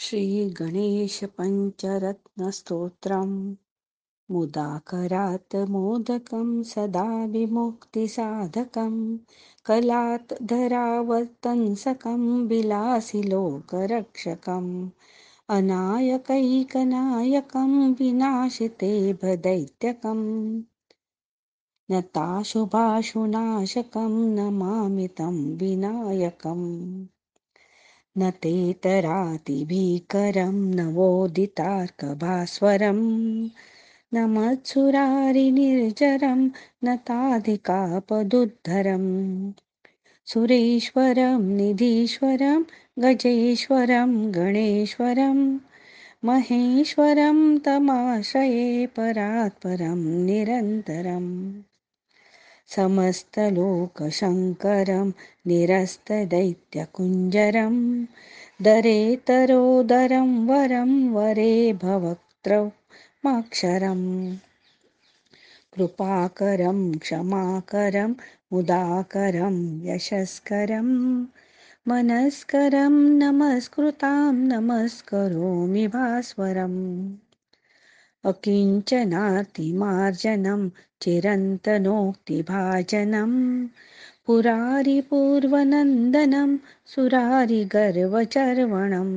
श्रीगणेशपञ्चरत्नस्तोत्रम्। मुदाकरात् मोदकं सदा विमुक्तिसाधकं कलात् धरावर्तंसकं विलासिलोकरक्षकम्। अनायकैकनायकं विनाशिते भदैत्यकम्। नताशुभाशुनाशकं नमामि तं विनायकम् न तेतरातिभीकरं नवोदितार्कभास्वरम् न मत्सुरारिनिर्जरं न ताधिकापदुद्धरम्। सुरेश्वरं निधीश्वरं गजेश्वरं गणेश्वरं महेश्वरं तमाश्रये परात्परं निरन्तरम् समस्तलोकशङ्करं निरस्तदैत्यकुञ्जरं दरेतरोदरं वरं वरे भवक्त्रौ माक्षरम् कृपाकरं क्षमाकरं मुदाकरं यशस्करं मनस्करं नमस्कृतां नमस्करोमि भास्वरम् अकिञ्चनातिमार्जनं चिरन्तनोक्तिभाजनं पुरारिपूर्वनन्दनं सुरारिगर्वचर्वणम्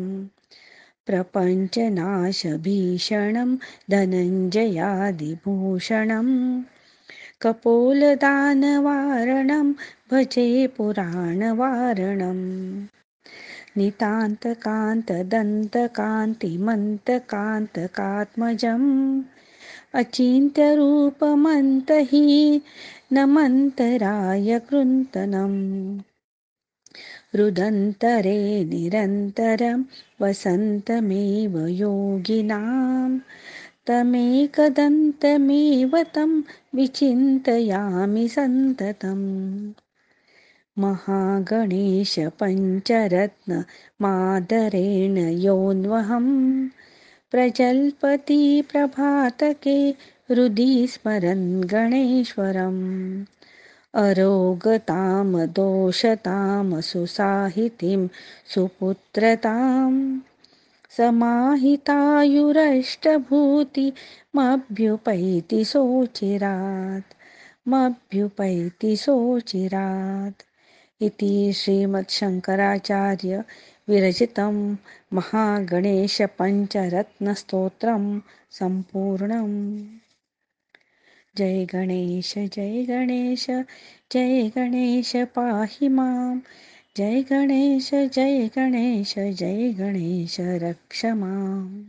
प्रपञ्चनाशभीषणं धनञ्जयादिभूषणं कपोलदानवारणं भजे पुराणवारणम् नितान्तकान्तदन्तकान्तिमन्तकान्तकात्मजम् अचिन्त्यरूपमन्तहि नमन्तराय कृन्तनम्। रुदन्तरे निरन्तरं वसन्तमेव योगिनां तमेकदन्तमेव तं विचिन्तयामि सन्ततम् महागणेशपञ्चरत्नमादरेण योऽन्वहं प्रजल्पति प्रभातके हृदि स्मरन् गणेश्वरम्। अरोगतां सुसाहितिं सुपुत्रतां समाहितायुरष्टभूतिमभ्युपैति सोचिरात्। मभ्युपैति सोचिरात्। इति श्रीमच्छङ्कराचार्य विरचितं महागणेशपञ्चरत्नस्तोत्रं सम्पूर्णम्। जय गणेश जय गणेश जय गणेश पाहि मां जय गणेश जय गणेश जय गणेश रक्ष माम्